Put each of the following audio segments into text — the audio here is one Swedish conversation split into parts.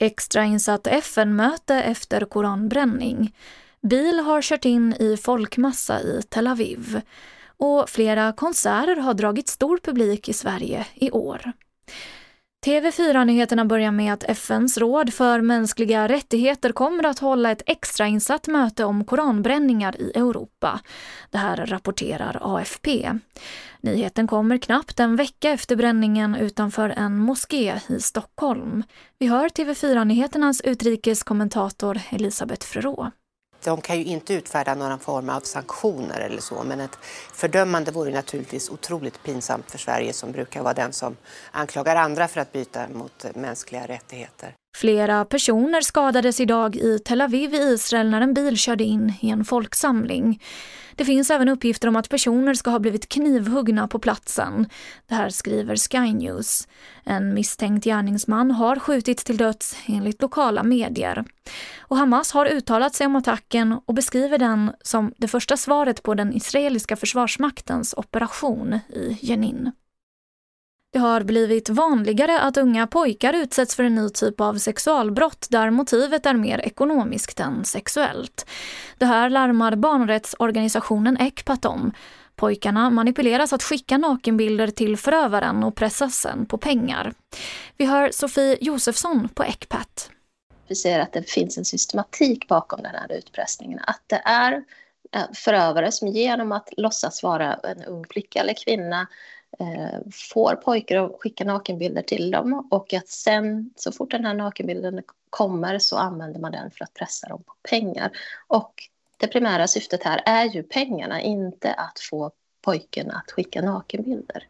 Extrainsatt FN-möte efter koranbränning. Bil har kört in i folkmassa i Tel Aviv. Och flera konserter har dragit stor publik i Sverige i år. TV4-nyheterna börjar med att FNs råd för mänskliga rättigheter kommer att hålla ett extrainsatt möte om koranbränningar i Europa. Det här rapporterar AFP. Nyheten kommer knappt en vecka efter bränningen utanför en moské i Stockholm. Vi hör TV4-nyheternas utrikeskommentator Elisabeth Frerot de kan ju inte utfärda någon form av sanktioner eller så, men ett fördömande vore naturligtvis otroligt pinsamt för Sverige som brukar vara den som anklagar andra för att byta mot mänskliga rättigheter. Flera personer skadades idag i Tel Aviv i Israel när en bil körde in i en folksamling. Det finns även uppgifter om att personer ska ha blivit knivhuggna på platsen. Det här skriver Sky News. En misstänkt gärningsman har skjutits till döds enligt lokala medier. Och Hamas har uttalat sig om attacken och beskriver den som det första svaret på den israeliska försvarsmaktens operation i Jenin. Det har blivit vanligare att unga pojkar utsätts för en ny typ av sexualbrott där motivet är mer ekonomiskt än sexuellt. Det här larmar barnrättsorganisationen Ecpat om. Pojkarna manipuleras att skicka nakenbilder till förövaren och pressas sen på pengar. Vi hör Sofie Josefsson på Ecpat. Vi ser att det finns en systematik bakom den här utpressningen. Att det är eh, förövare som genom att låtsas vara en ung flicka eller kvinna Eh, får pojkar att skicka nakenbilder till dem och att sen så fort den här nakenbilden kommer så använder man den för att pressa dem på pengar. Och det primära syftet här är ju pengarna, inte att få pojken att skicka nakenbilder.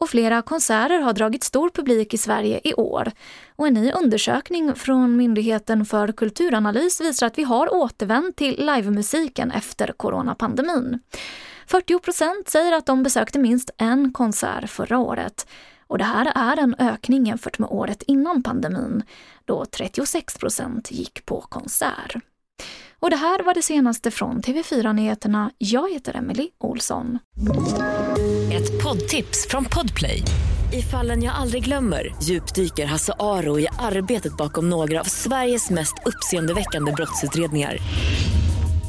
Och flera konserter har dragit stor publik i Sverige i år. Och en ny undersökning från Myndigheten för kulturanalys visar att vi har återvänt till livemusiken efter coronapandemin. 40 procent säger att de besökte minst en konsert förra året. Och det här är en ökning jämfört med året innan pandemin, då 36 procent gick på konsert. Och det här var det senaste från TV4 Nyheterna. Jag heter Emily Olsson. Ett poddtips från Podplay. I fallen jag aldrig glömmer djupdyker Hasse Aro i arbetet bakom några av Sveriges mest uppseendeväckande brottsutredningar